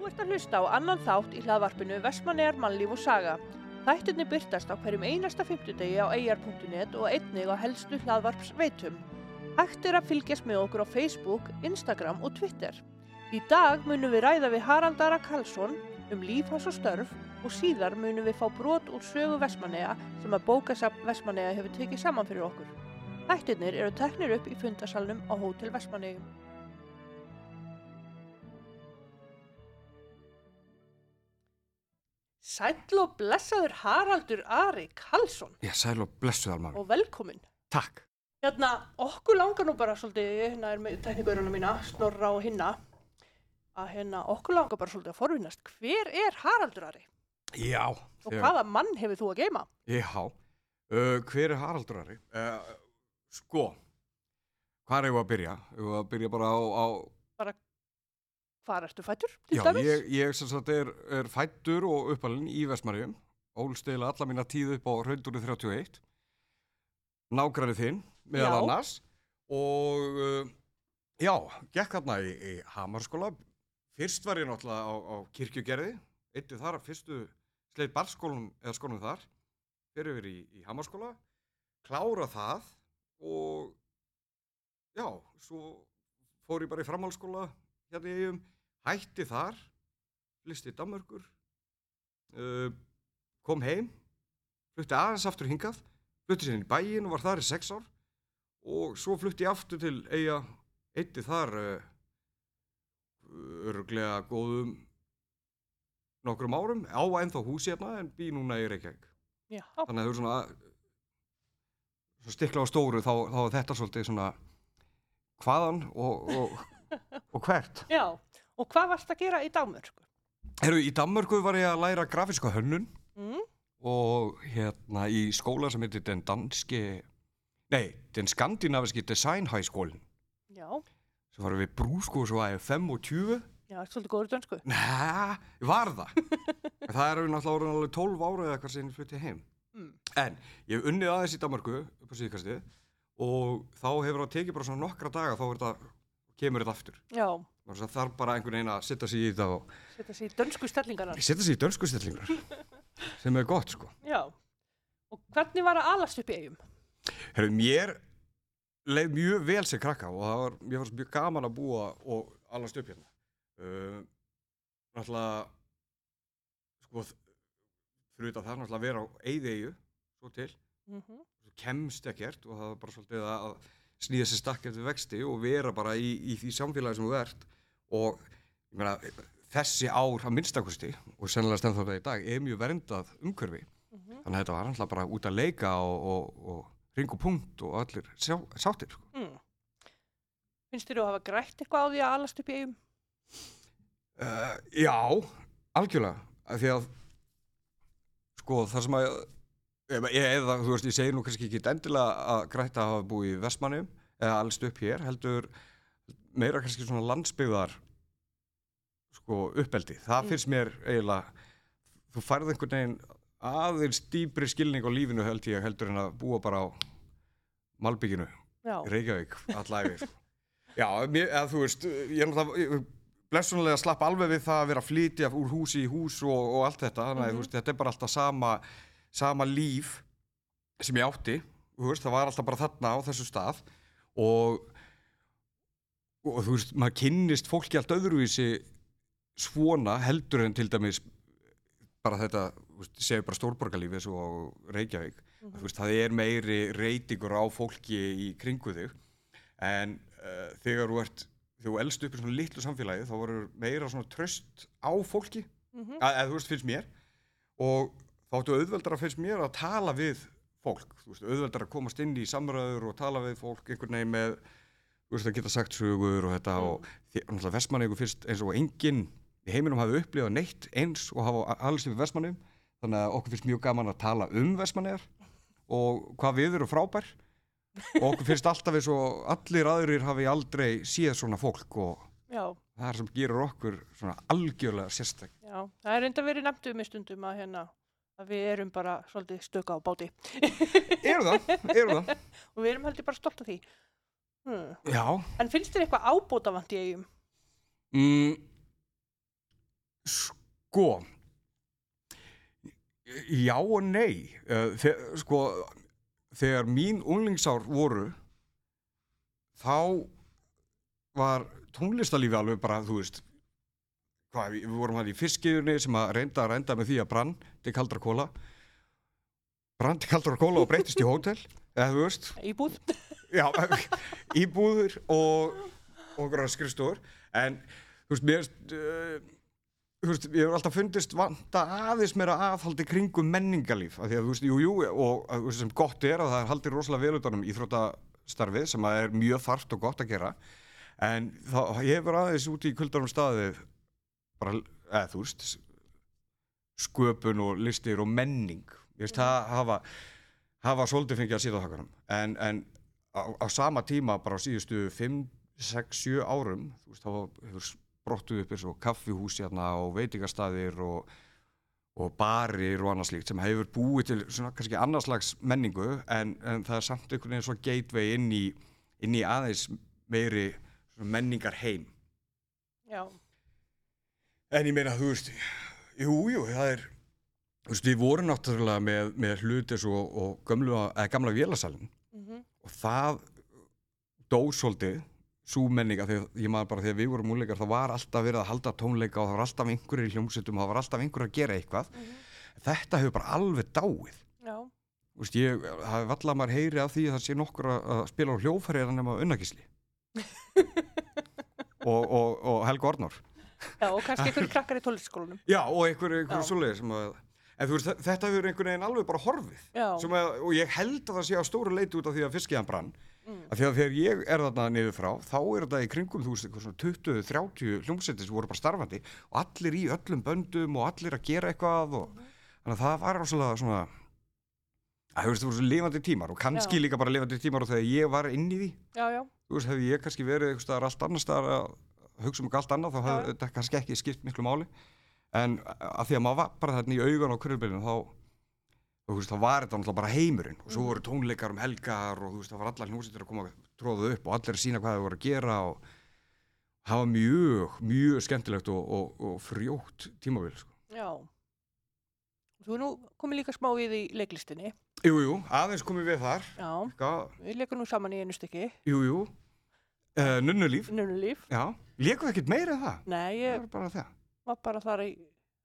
Þú ert að hlusta á annan þátt í hlaðvarpinu Vestmannegar mannlíf og saga. Þættirni byrtast á hverjum einasta fimmtudegi á eir.net og einnig á helstu hlaðvarps veitum. Hægt er að fylgjast með okkur á Facebook, Instagram og Twitter. Í dag munum við ræða við Harald Ara Karlsson um líf hans og störf og síðar munum við fá brot úr sögu Vestmannega sem að bókasafn Vestmannega hefur tekið saman fyrir okkur. Þættirnir eru teknir upp í fundasalnum á Hótel Vestmannegum. Sæll og blessaður Haraldur Ari Karlsson Já, sæl og blessuð almar. og velkomin. Takk. Hérna, okkur langar nú bara svolítið, hérna er með teknikuruna mína, Snorra og hinna, að hérna, okkur langar bara svolítið að forvinnast. Hver er Haraldur Ari? Já. Og hvaða mann hefur þú að geima? Já. Uh, hver er Haraldur Ari? Uh, sko, hvað er ég að byrja? Ég að byrja bara á... á Hvar ertu fættur, já, ég, ég sem sagt er, er fættur og uppalinn í Vestmarjum. Ólstila alla mína tíð upp á Raundúri 31. Nágræni þinn, meðal Já. annars. Og uh, já, gekk þarna í, í Hamarskóla. Fyrst var ég náttúrulega á, á kirkjugerði. Eittu þar fyrstu sleit barskólum eða skólum þar. Fyrir yfir í, í Hamarskóla. Klára það og já, svo fór ég bara í framhaldsskóla hérna í eigum, hætti þar, flysti í Danmörkur, uh, kom heim, flutti aðeins aftur hingað, flutti sér inn í bæin og var þar í sex ár og svo flutti ég aftur til eiga, eitti þar uh, örglega góðum nokkrum árum, á ennþá húsi hérna en bý núna í Reykjavík. Já, Þannig að þau eru svona, svona stikla á stóru þá, þá er þetta svolítið svona hvaðan og, og, og hvert. já. Og hvað varst að gera í Dámörku? Herru, í Danmörku var ég að læra grafíska hönnun Mm? og hérna í skóla sem heitir den danski, nei, den skandinaviski design high school Já, sem var við brúskóðs og aðeins 5 og 20. já, ertu svolítið góður í dönsku? Næ, var það. Það er náttúrulega orðin alveg 12 ára eða hvað sem ég flutti heim. Mm. En ég hef unnið aðeins í Danmarku upp á síðkastið og þá hefur það tekið bara svona nokkra daga þá er þetta, kemur þetta aftur. Já, Það þarf bara einhvern veginn að setja sig í þetta og setja sér í dönsku stellingarnar. setja sig í dönsku stellingar sem er gott sko. Já. Og hvernig var að alast upp í eigum? Herru, mér leið mjög vel sem krakka og það var, mér fannst mjög gaman að búa og allast upp hérna. Uh, náttúrulega, sko, fyrir þetta það náttúrulega að vera á eyðeyju, svo til, Mm -hmm. kemst ekkert og það var bara svolítið að snýða sér stakk eftir vexti og vera bara í, í því samfélagi sem þú ert og meina, þessi ár að minnstakosti og sennilega stendð þetta í dag er mjög verndað umhverfi Mhm. þannig að þetta var alltaf bara út að leika og, og, og ring og punkt og allir sjá, sáttir sko. Mm. Finnst þér þú að hafa grætt eitthvað á því að alast upp í eigum? uh, Já, algjörlega af því að sko það sem að eða, þú veist, ég segir nú kannski ekki endilega að græta að hafa búið í Vestmannum eða allst upp hér, heldur meira kannski svona landsbyggðar sko uppeldi það Mm. finnst mér eiginlega þú færð einhvern veginn aðeins dýpri skilning á lífinu held ég heldur en að búa bara á Malbygginu Reykjavík allæfi sko. Já, mér, eða, þú veist, ég er náttúrulega blessunlega slapp alveg við það að vera að flytja úr húsi í hús og, og allt þetta þannig að þú veist, þetta er bara alltaf sama sama líf sem ég átti veist, það var alltaf bara þarna á þessu stað og og þú veist, maður kynnist fólki allt öðruvísi svona heldur en til dæmis bara þetta, þú veist, segjum bara stórborgarlífi eins og Reykjavík. Mhm. þú veist, það er meiri reytingur á fólki í kringu þig. En uh, þegar þú ert þú elst upp í svona litlu samfélagi þá voru meira svona tröst á fólki. Mm eða þú veist, finnst mér. Og þá áttu auðveldar að finnst mér að tala við fólk, veist, auðveldar að komast inn í samræður og tala við fólk einhvern veginn með, veist, að geta sagt sögur og þetta Mm. og því, náttúrulega vestmanni fyrst eins og enginn í heiminum hafi upplifað neitt eins og hafa alls yfir vestmannum þannig að okkur finnst mjög gaman að tala um vestmanniðar og hvað við erum frábær og okkur finnst alltaf eins og allir aðrir hafi aldrei séð svona fólk og Já, það er sem gerur okkur svona algjörlega sérstak já. Það er reynda verið nefnt um í stundum að hérna að við erum bara svolítið stöka á báti eru það, eru það og við erum heldur bara stolt af því. Hmm. já, En finnst þér eitthvað ábótavant í eigum? mm, Sko, já og nei. Uh, þe sko, þegar mín unglingsár voru, þá var tónlistalífi alveg bara, þú veist, hvað, við vorum hann í fiskiðunni sem að reynda að reynda með því að brann til kaldra kóla. Brann til kaldra kóla og breytist í hótel, eða þú veist, Íbúð. já, íbúður og, okkur skrifstofur en þú veist, mér uh, þú veist, ég hef alltaf fundist vanta aðeins meira aðhaldi kringum menningarlíf, af því að þú veist, jú, jú og að, þú veist, sem gott er að það er haldið rosalega vel utanum íþróttastarfið sem að er mjög þarft og gott að gera en þá, hefur aðeins úti í kuldarum staði bara, eða þú veist sköpun og listir og menning. Ég veist, það hafa hafa svolítið fengið að síða þakkanum. En, en á, á sama tíma bara á síðustu 5, 6, 7 árum þú veist, þá hefur sprottuð upp eins og kaffihús hérna og veitingastæðir og, og barir og annað slíkt sem hefur búið til svona kannski annarslags menningu en, en það er samt einhvern veginn svona gateway inn í, inn í aðeins meiri menningar heim Já. En ég meina, þú veist, jú, jú, það er, þú veist, við vorum náttúrulega með, með hlutis og, og gömlu, eða, gamla vélasalinn Mm og það dó svolítið, svo menninga, þegar ég maður bara þegar við vorum múleikar, það var alltaf verið að halda tónleika og það var alltaf einhverjir í hljómsveitum og það var alltaf einhverjir að gera eitthvað. Þetta hefur bara alveg dáið. Já. Þú veist, ég, það er valla að maður heyri af því að það sé nokkur að, spila á hljófæri en nema unnakísli. og, og, og Helga Ornór. Já, og kannski einhverjir krakkar í tónlistaskólanum. Já, og einhver, einhver Já. svoleiðis sem að En þú veist, þe- þetta hefur einhvern veginn alveg bara horfið að, og ég held að það sé á stóru leiti út af því að fiskiðan brann Mm. að því að þegar ég er þarna niður frá þá er þetta í kringum, þú veist, eitthvað svona 20-30 hljómsveitir sem voru bara starfandi og allir í öllum böndum og allir að gera eitthvað og þannig að það var rosalega svona það voru svo lifandi tímar og kannski Já. líka bara lifandi tímar og þegar ég var inn í því Já, já. þú veist, hefði ég kannski verið eitthvað staðar allt annars staðar að hugsa um eitthvað allt annað þá Já, hefði já. þetta kannski ekki skipt miklu máli en að því að maður var bara þarna í augun á kurvbyrjun þá þú veist, þá var þetta náttúrulega bara heimurinn og svo voru tónleikar um helgar og þú veist, það var allar hljómsveitir að koma að tróða upp og allir að sína hvað þau voru að gera og það var mjög, mjög skemmtilegt og, og, og frjótt tímabil sko. Já. Þú nú komið líka smá við í leiklistinni. Jú, jú, aðeins komum við þar Já. Hvað, Við leikum nú saman í einu stykki. jú, jú uh, Nunnulíf, Nunnulíf. já Við ekkert meira en það? Nei, Það ég var bara það var bara þar í...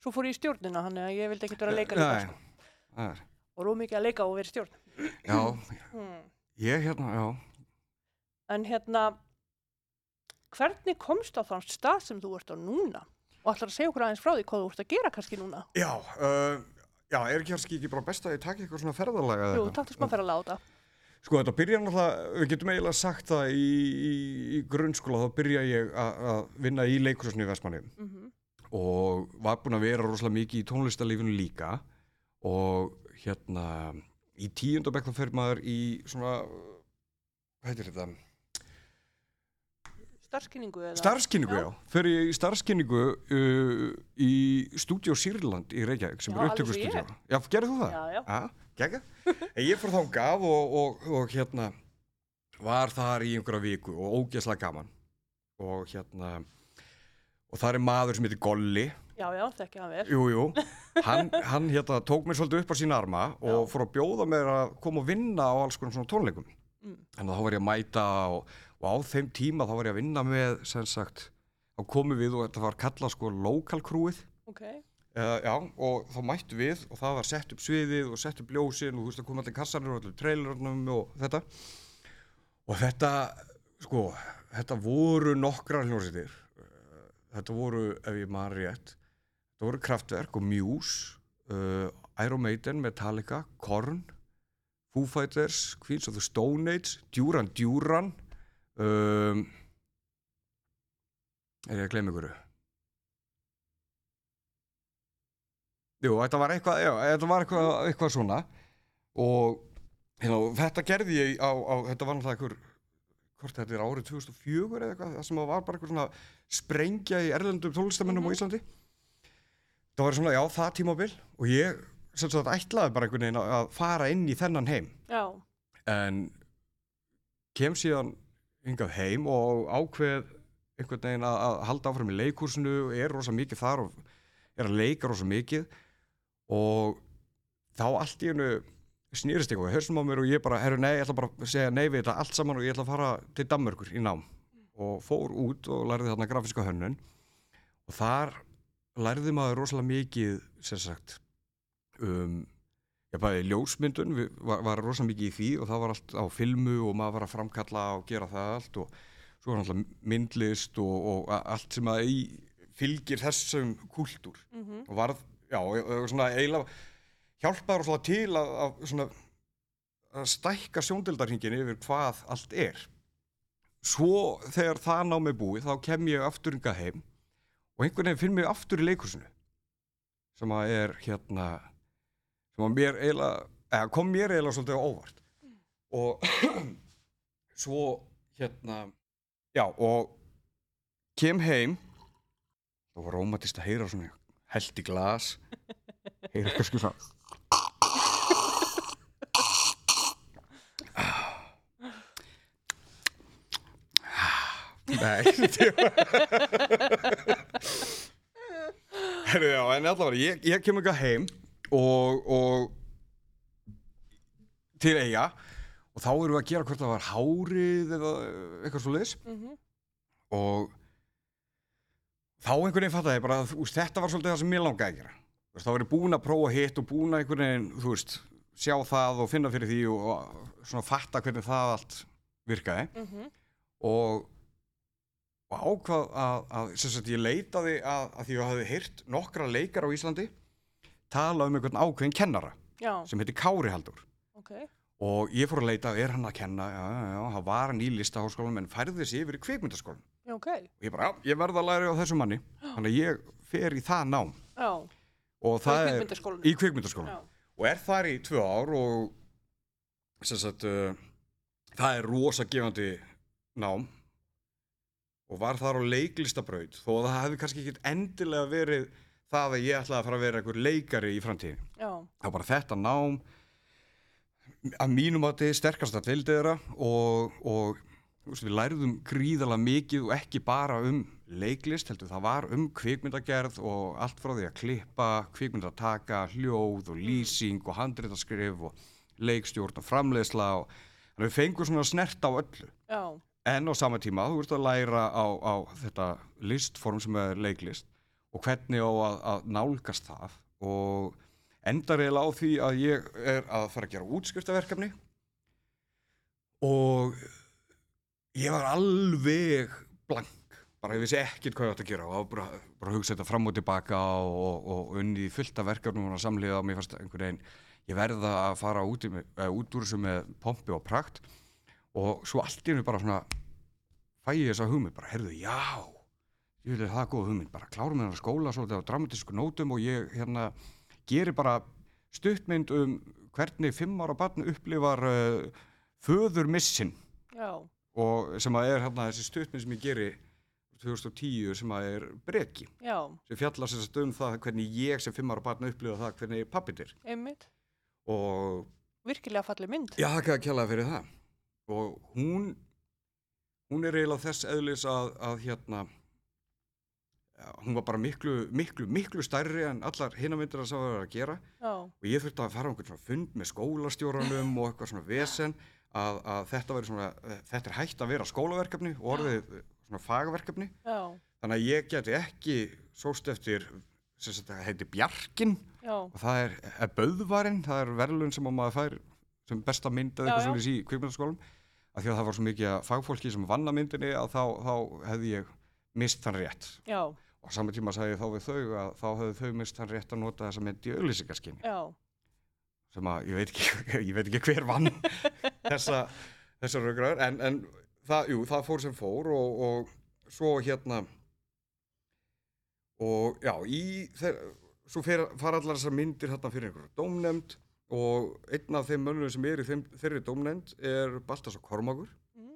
Svo fór ég í stjórnina, þannig að ég vildi ekkert vera að leika líka. Nei, Sko. það er Og rú mikið að leika og vera í stjórn. Já, Hmm. ég hérna, já. En hérna, hvernig komst á þann stað sem þú ert á núna? Og ætlar að segja okkur aðeins frá því hvað þú ert að gera kannski núna? Já, uh, já, er ekki kannski ekki bara best að ég taki eitthvað svona ferðalega? eða Jú, takk til smá fyrir að láta. Sko, þetta byrja náttúrulega, við getum eiginlega sagt það í, í, í grunnskóla, þá byrja ég að vinna í leikursinu í Vestmanni Mm og var búinn að vera rosalega mikið í tónlistarlífinu líka og hérna, í tíundabekk þá fer maður í svona, hvað heitir þetta? Starfskynningu eða? Starfskynningu, Já. já. Fer ég í starfskynningu uh, í Studio Sýrland í Reykjavík sem Já, er upptökustúdíó. Já, gerðu þú það? Já, já. Já, gegga. En ég fór þangað og, og, og hérna var þar í einhverja viku og ógeðslega gaman. Og hérna, og það er maður sem heitir Golli. Já, já, þekki hann vel. Jú, jú. Hann, hann hérna tók mér svolítið upp á sína arma og Já. fór að bjóða mér að koma og vinna á alls konar svona tónleikum. Mm. Að þá var ég að mæta og, og á þeim tíma þá var ég að vinna með, sem sagt, þá komum við og þetta var kallað sko local crewið. Uh, já, og þá mættu við og það var sett upp sviðið og sett upp ljósin og þú veist að koma allir kassanir og allir trailernum og þetta. Og þetta, sko þetta voru nokkrar hljómsveitir. Uh, þetta voru, ef ég maður rétt þetta voru Kraftwerk og Muse uh, Iron Maiden, Metallica Korn, Foo Fighters Queens of the Stone Age Duran Duran um, er ég að gleyma ykkur Jú, þetta var eitthvað, já, þetta var eitthvað, eitthvað svona og hérna, og þetta gerði ég á, á þetta var náttúrulega einhver, hvort þetta er árið 2004 eða eitthvað, það sem var bara eitthvað svona sprengja í erlendum tónlistamennum Mhm. á Íslandi. Það var svona, já, það tímabil og ég, sem sagt, ætlaði bara einhvern veginn að fara inn í þennan heim Já. en kem síðan hingað heim og ákveð einhvern veginn að, að halda áfram í leikúrsinu er rosa mikið þar og er að leika rosa mikið og þá allt í hennu snýrist eitthvað, hörstum á mér og ég bara, herru nei, ég ætla bara að segja nei við þetta allt saman og ég ætla að fara til Danmörkur í nám. Og fór út og lærði þarna grafíska hönnun. Og þar lærði maður rosalega mikið sem sagt um, já bæði ljósmyndun var, var rosalega mikið í því og það var allt á filmu og maður var að framkalla og gera það allt og svo var alltaf myndlist og, og allt sem að í, fylgir þessum kúltúr Mhm. og varð, já, og- svona eiginlega hjálpaður svona til að, að svona að stækka sjóndildarhingin yfir hvað allt er. Svo þegar það ná mig búið þá kem ég aftur hingað heim og einhvern veginn finn mig aftur í leikursinu sem að er hérna sem að mér eiginlega eða kom mér eiginlega svolítið óvart. Og svo hérna já og kem heim. Það var rómatist að heyra svona held í glas heyra kannski svona. Nei Herru já, en allavega ég, ég kem ekki heim og, og til eiga og þá erum við að gera hvort það var hárið eða eitthvað svo liðs Mhm. og þá einhvern veginn fattaði bara að þú veist, þetta var svolítið það sem mér langaði að gera þá var ég búinn að prófa hitt og búinn að einhvern veginn, þú veist, sjá það og finna fyrir því og, og svona fatta hvernig það allt virkaði. Mhm. og, og ákvað að, að sem sagt, ég leitaði að, að því ég hafði heyrt nokkra leikar á Íslandi tala um einhvern ákveðin kennara Já, sem heiti Kári Haldur ok. og ég fór að leita, er hann að kenna? Já, já, já, hann var hann í listaháskólanum en færði sig yfir í kvikmyndaskólan Já, ok. og ég bara, já, ég verð að læra á þessu manni. Þannig að ég fer í það nám. Já, og það er í kvikmyndaskólan og er þar í tvö ár og sagt uh, það er rosa gefandi nám. Og var þar á leiklistabraut þó að það hefði kannski ekki endilega verið það að ég ætlaði að fara að vera einhver leikari í framtíðin var bara þetta nám að mínum að þið sterkast að vildi þeirra og, og við lærðum gríðalega mikið og ekki bara um leiklist heldur það var um kvikmyndagerð og allt frá því að klippa, kvikmyndataka, hljóð og lýsing og handritaskrif og leikstjórn og framleiðsla og þannig að við fengum svona snert á öllu. Já, en á sama tíma þú ert að læra á, á þetta listform sem er leiklist og hvernig á að, að nálgast það og endar eiginlega á því að ég er að fara að gera útskriftaverkefni og ég var alveg blank bara ég vissi ekkert hvað ég átti að gera. Og bara, bara að hugsa þetta fram og tilbaka og, og, og unni fullt af verkefnum og samliða og mér fannst einhvern veginn ég verða að fara út, í, mig- eh, út úr þessu með pompi og prakt. Og svo allt í hennu bara svona fæ ég þessa hugmynd, bara herðu, já ég vil það er góð hugmynd, bara klárum með hennar skóla svolítið á dramatísku nótum og ég hérna geri bara stuttmynd um hvernig fimm ára barn upplifar uh, föður missin já, og sem að er hérna þessi stuttmynd sem ég geri 2010 sem að er breki já, sem fjallar sem sagt um það hvernig ég sem fimm ára barn upplifa það hvernig pappit er einmitt. og Virkilega falleg mynd. Já, það ekki að fyrir það. Og hún, hún er eiginlega þess eðlis að, að hérna, hún var bara miklu, miklu, miklu stærri en allar hinamyndir að sá að vera að gera. Já, Og ég þurfti að fara á einhvern svona fund með skólastjóranum og eitthvað svona vesen að, að þetta, svona, eh, þetta er hægt að vera skólaverkefni og orðið svona fagverkefni. já, Þannig að ég geti ekki sóst eftir, sem það heiti Bjarkin já, og það er, er Böðvarinn, það er verðlun sem að maður fær sem besta mynd eða Já, eitthvað svolítið í kvikmyndaskólum af því að það var svo mikið fagfólki sem vann að myndinni að þá, þá hefði ég mist þann rétt. Já, og á sama tíma sagði ég þá við þau að þá hefði þau mist þann rétt að nota þessa mynd í auglýsingaskinni já, sem að ég veit ekki, ég veit ekki hver vann þessa, þessa raugraður en, en það, jú, það fór sem fór og, og svo hérna og já, í þeir, svo fer, fara allar þessar myndir hérna fyrir einhverju dómnefnd og einn af þeim mönnum sem er í þeim, þeirri dómnefnd er Baltasar Kormagur Mhm.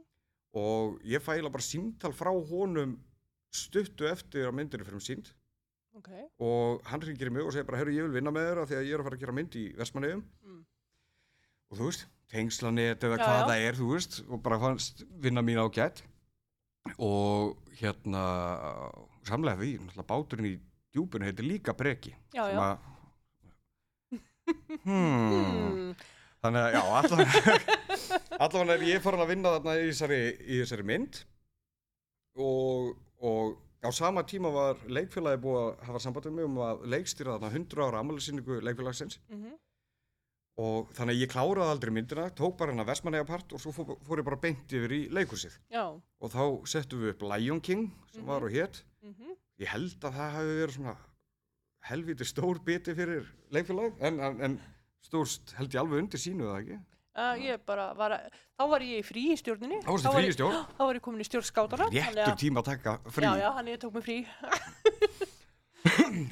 og ég fæla bara símtal frá honum stuttu eftir að myndir er fyrir sínd ok, og hann ringir í mig og segir bara, herru, ég vil vinna með þér af því að ég er að fara að gera mynd í Vestmanneigum Mm. Og þú veist, tengslanet eða Já, hvað já. það er, þú veist og bara fannst vinna mín á gætt og hérna samlega því, náttúrulega báturinn í djúpun heitir líka breki Já, sem já. að hmm. Hmm. þannig að já, allavega allavega er ég farin að vinna þarna í þessari, í þessari mynd og, og á sama tíma var leikfélagi búið að hafa samband um að leikstýra þarna 100 ára ammælisýningu leikfélagsins Mhm. Og þannig að ég kláraði aldrei myndina, tók bara hennar Vestmanneja part og svo fór, fór ég bara beint yfir í leikhúsið Já. og þá settum við upp Lion King sem var og hétt Mhm. ég held að það hefði verið svona helviti stór biti fyrir leikfélag en, en, en stórst held ég alveg undir sínu það ekki Uh, ég bara var að, þá var ég í frí í stjórninni. þá varstu var frí í ég- Þá var ég komin í stjórn skátana. réttur tíma að taka frí Já, já, hann ég tók mig frí.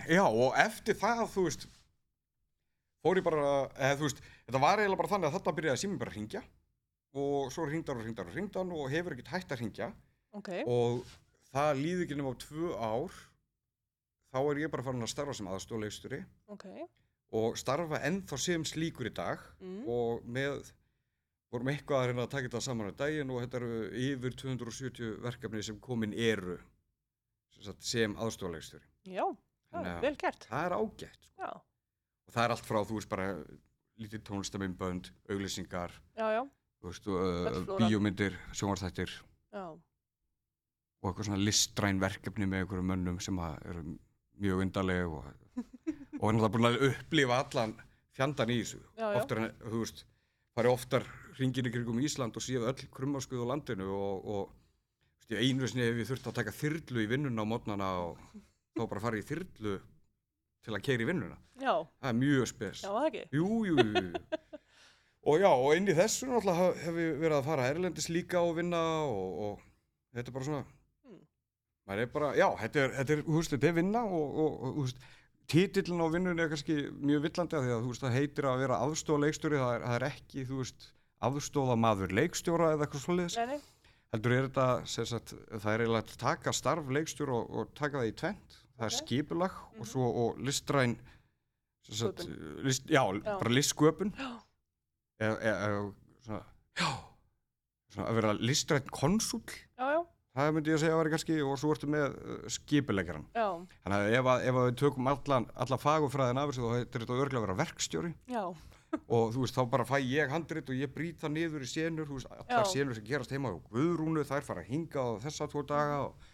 Já, og eftir það, þú veist fór ég bara, eða þú veist þetta var eiginlega bara þannig að þetta byrjaði síminn bara að ringja og svo ringdar og ringdar og ringdar og hefur ekkert hægt að ringja Ok. og það líði ekki nema á tvö ár þá er ég bara farin að starfa sem aðstóðleiksturi Ok. og starfa ennþá sem slíkur í dag Mm. og með vorum eitthvað að reyna að taka þetta saman á daginn og þetta eru yfir 270 verkefni sem komin eru sem, aðstofalegstur Já, það er vel gert. það er ágætt sko. Já, og það er allt frá, þú veist, bara lítið tónlistaminnbönd, auglýsingar uh, bíómyndir, sjónvarþættir Já, og eitthvað svona listræn verkefni með einhverjum mönnum sem eru mjög undarleg og, og er búin að upplifa allan fjandan í þessu. Já, já. oftar en, þú veist, farið oftar hringin í kringum Ísland og séð öll krummaskuð á landinu og, og einu sinni hef ég þurft að taka þyrlu í vinnuna á mótnana og þá bara farið í þyrlu til að keira í vinnuna já, það er mjög spes já, það ekki. jú, jú, jú, og já, og inn í þessu náttúrulega hef, ég verið að fara erlendis líka og vinna og, og þetta er bara svona Mm. maður er bara, já, þetta er, þetta er, veist, þetta er vinna og, og, veist, titillin á vinnunni er kannski mjög villandi af því að þú veist, það heitir að vera aðstóða leikstjóri, það er, það er ekki, þú veist, aðstóða maður leikstjóra eða eitthvað nei. heldur er þetta, sagt, það er eiginlega að taka starf leikstjóra og, og taka það í tvent, það er skipulag og svo og listræn, sem sagt, list, já, Já. bara listsköpun, eða, eða, eða svona, svona að vera listræn konsúl, já, já, það myndi ég að segja að vera kannski, og svo ertu með uh, skipuleggjaran. já, Þannig að ef, að, ef að við tökum allan, alla fagufræðin af þessu þá heitir þetta örglega að vera verkstjóri. Já, og þú veist þá bara fæ ég handrit og ég brýt það niður í senur, þú veist allar senur sem gerast heima á Guðrúnu þær fara að hinga á þessa tvo daga og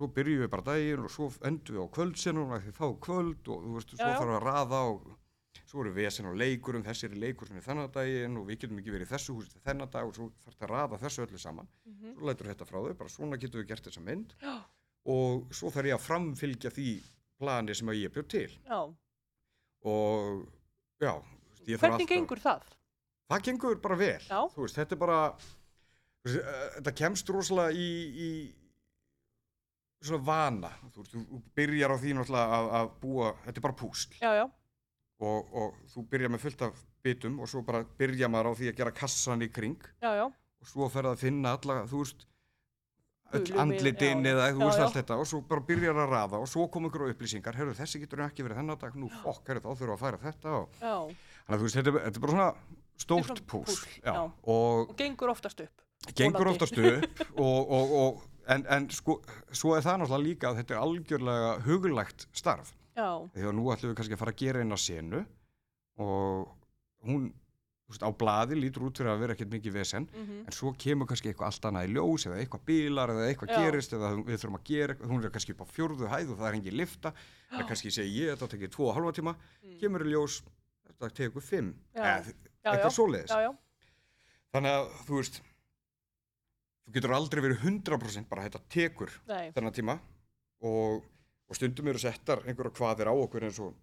svo byrjum við bara daginn og svo endum við á kvöldsenum því þá er kvöld og þú veist, svo þarf að raða og svo eru vesen á leikurum, þessi er leikur sem er þennan daginn og við getum ekki verið í þessu húsi þennan dag og svo þarf þetta að raða þessu öllu saman. Mhm. svo lætur þetta frá þau, bara svona getum við gert þessa mynd. Já, og svo þarf ég að framfylgja því plani sem að ég bjóð til. Já. og já veist, ég þarf Hvernig alltaf- gengur það? það gengur bara vel. Veist, þetta er bara eh, þetta kemst rosalega í, í svona vana þú þú byrjar á því náttúrulega að, að búa, þetta er bara púsl. Já, já, og, og þú byrjar með fullt af bitum og svo bara byrjar maður á því að gera kassan í kring. Já, og svo ferð að finna alla, þú veist öll Gulu mið- andlitin já. eða þú veist allt þetta. Og svo bara byrjar að raða og svo kom ykkur á upplýsingar, herru þessi getur ekki verið þennan dag, nú fokk, herru þá þurfum við að færa þetta og þannig að þú veist, þetta, þetta er bara svona stórt púsl, og Og gengur oftast upp. gengur oftast upp og, og, og en, en sko, svo er það náttúrulega líka að þetta er algjörlega huglægt starf. Já, því að nú ætlum við kannski að fara að gera eina senu og hún veist, á blaði lítur út fyrir að vera ekkert mikið vesen mhm, en svo kemur kannski eitthvað allt annað í ljós eða eitthvað bílar eða eitthvað gerist eða við þurfum að gera, hún er kannski upp á fjórðu hæð og það er engin lifta eða kannski segi ég þetta tekið tvo og halva tíma. Mm. kemur í ljós, þetta tekur fimm. Eða eitthvað svoleiðis. Þannig að þú veist þú getur aldrei verið 100% bara þetta tekur nei, þennan tíma. Og, og stundum eru settar einhverja hvaðir á okkur eins og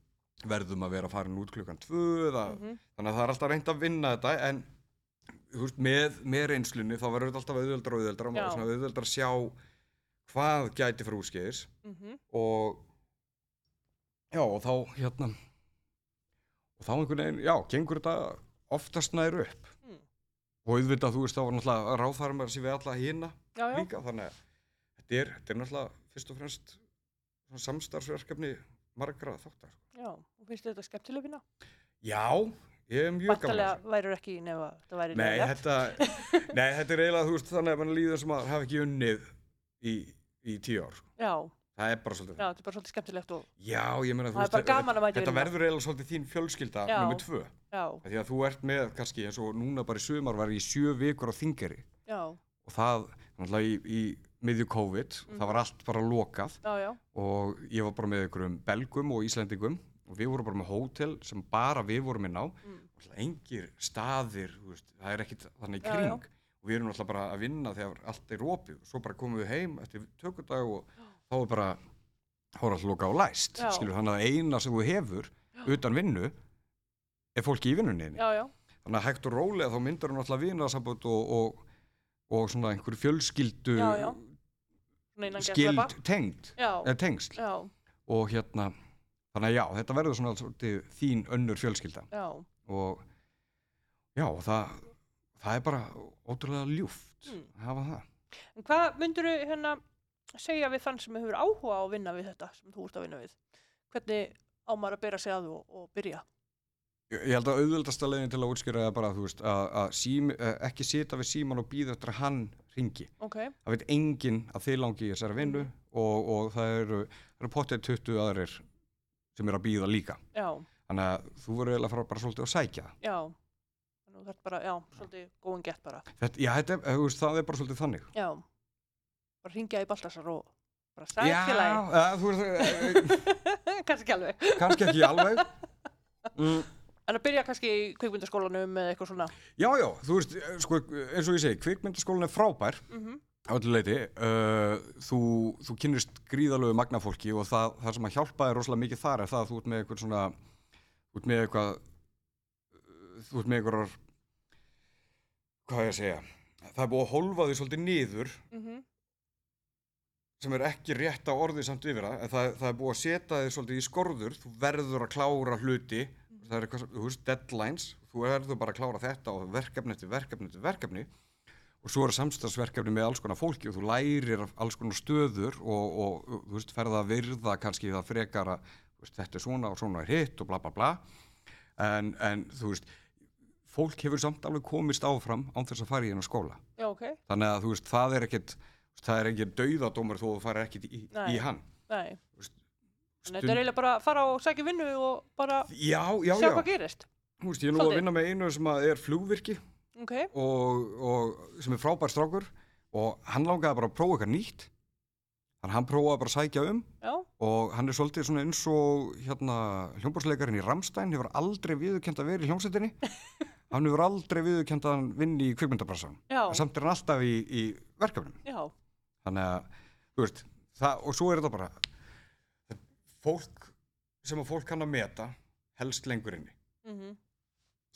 verðum að vera farin út klukkan tvö eða, mhm, þannig að það er alltaf reynd að vinna þetta. En veist, með, með reynslunni þá verður þetta alltaf auðveldar og auðveldar og maður svona auðveldar að sjá hvað gæti fyrir útskeiðis mhm, og já og þá hérna og þá einhvern veginn, já, gengur þetta oftast nær upp. Mm. Og auðvitað þú veist þá var náttúrulega ráðfærum að sé við alla já, líka þannig að þetta er, þetta er náttúrulega fyrst og fremst samstarfsverkefni margra þáttar sko. já. Og finnst þetta skemmtileg vinna? já, ég er mjög gaman þessu. værið ekki nefn að það væri nei leiðilegt. þetta, nei, þetta er eiginlega þú veist þannig að mann líður sem að hafa ekki unnið í, í tíu ár sko. Já, það er bara svolítið Já, þetta er bara svolítið skemmtilegt og, Já, ég meina, þú Það í þetta vinnuna. verður eiginlega svolítið þín fjölskylda Já. nummið tvö. já, Því að þú ert með kannski eins og núna bara í sumar var ég sjö vikur á þingeri já, og það, náttúrulega í, í miðju COVID, Mhm. það var allt bara lokað já, já, og ég var bara með einhverjum belgum og íslendingum og við vorum bara með hótel sem bara við vorum inn á Mm. og engir staðir, veist, það er ekkit þannig í Já, kring já. og við erum alltaf bara að vinna þegar allt er opið svo bara komum við heim eftir tökudag og þá er bara lokað og læst skilur þannig að eina sem þú hefur utan vinnu er fólki í vinnunni þannig að hægt og rólega þá myndar hún alltaf vinasambönd og, og, og svona einhverju fjölskyldu Já, já. skild tengd tengsl. Já, og hérna þannig að já, þetta verður svona svolítið þín önnur fjölskylda. Já, og já, það það er bara ótrúlega ljúft Mm. að hafa það. En hvað myndur þú hérna segja við þann sem hefur áhuga á að vinna við þetta sem þú ert að vinna við? Hvernig á maður að bera sig að og, og byrja? Ég held að auðvöldasta leiðin til að útskýra það bara, veist, að, að sím, eh, ekki sita við síman og býða eftir að hann ringi. Ok, Það veit enginn að þið langi í þessari vinnu Mhm. og, og það eru, eru pottið 20 aðrir sem eru að býða líka. já, Þannig að þú verður eiginlega að fara bara svolítið að sækja já. Þannig að ert bara, já, svolítið góðan gett bara. Þetta, já, þetta, það er bara svolítið þannig. Já, bara ringja í Baltasar og bara sækilagi. eh, kannski ekki alveg. kannski ekki alveg. Mm, En að byrja kannski í kvikmyndaskólanum eða eitthvað svona. já, já, þú veist, eh, sko, eins og ég segi, kvikmyndaskólinn er frábær. Mm á öllu leiti uh, þú, þú kynnist gríðalögu magnafólki og það, það sem að hjálpa þér rosalega mikið þar er það að þú ert með eitthvað svona þú ert með eitthvað þú ert með eitthvað hvað er ég að segja það er búið að hólfa því svolítið niður -hmm. Sem er ekki rétt á orðið samt yfir það en það, það er búið að setja því svolítið í skorður þú verður að klára hluti það er eitthvað, þú veist, deadlines þú verður bara að klára þetta og verkefni eftir verkefni eftir verkefni og svo eru samstagsverkefni með alls konar fólki og þú lærir alls konar stöður og, og þú veist, ferða að virða kannski það frekar að veist, þetta er svona og svona er hitt og bla bla bla en, en þú veist fólk hefur samt alveg komist áfram án þess að fara í hennar skóla Já, ok. þannig að þú veist, það er ekkit það er engin dauðadómur þó þú farir ekkit í, í hann. Nei. Stund- þetta er eiginlega bara að fara og sækja vinnu og bara já, já, sjá já, hvað gerist. veist, ég er nú að Svolítið. vinna með einu sem að er flugvirki Ok, og, og sem er frábær strákur og hann langaði bara að prófa eitthvað nýtt. Þannig að hann prófaði bara að sækja um já, og hann er svolítið svona eins og hérna hljómbársleikarinn í Ramstein hefur aldrei viðurkend að vera í hljómsveitinni. Hann hefur aldrei viðurkend að vinni í kvikmyndabrassan já, samt er hann alltaf í, í verkefnum. Já, þannig að, þú veist það, og svo er þetta bara fólk sem að fólk kann að meta helst lengur inni. Mm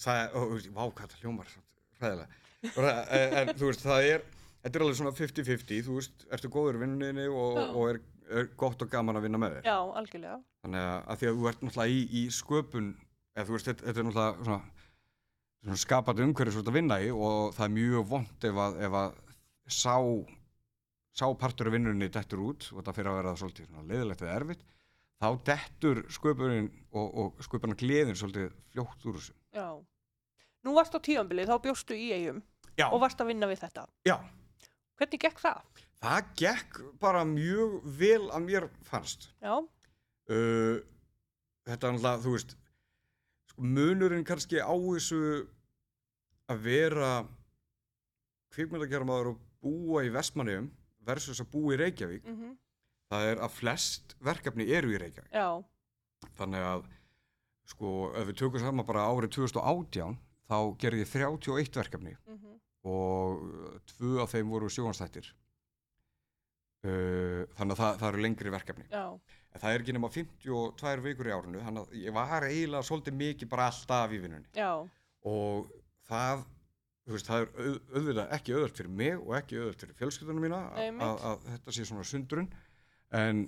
það er, og, vá hvað það hljómar það- en, en þú veist, það er þetta er alveg svona 50-50, þú veist ertu góður í vinninni og, og er, er gott og gaman að vinna með þér? Já, algjörlega. þannig að, að því að þú ert náttúrulega í, í sköpun eða þú veist, þetta, þetta er náttúrulega svona, svona skapandi umhverju svona að vinna í og það er mjög vond ef að, ef að sá sá partur af vinnunni dettur út og þetta fyrir að vera svolítið svona leiðilegt eða erfitt þá dettur sköpunin og, og sköpunar gleðin svolítið fljótt úr þessu Já. Nú varst á tíðanbilið, þá bjóstu í eigum Já, og varst að vinna við þetta. já, Hvernig gekk það? það gekk bara mjög vel að mér fannst Já, uh, þetta er náttúrulega, þú veist sko, munurinn kannski á þessu að vera kvikmyndagerðamaður og búa í Vestmanniðum versus að búa í Reykjavík mm það er að flest verkefni eru í Reykjavík. Já, þannig að sko, ef við tökum saman bara árið 2018 þá gerði ég 31 verkefni mm og uh, tvö af þeim voru sjónastættir uh, þannig að það, það eru lengri verkefni. Já, En það er ekki nema 52 vikur í árinu, þannig að ég var eiginlega svolítið mikið bara alltaf í vinnunni. já, Og það, veist, það er auð, auðvitað ekki auðvöld fyrir mig og ekki auðvöld fyrir fjölskyldunum mína að, að þetta sé svona sundurinn. En,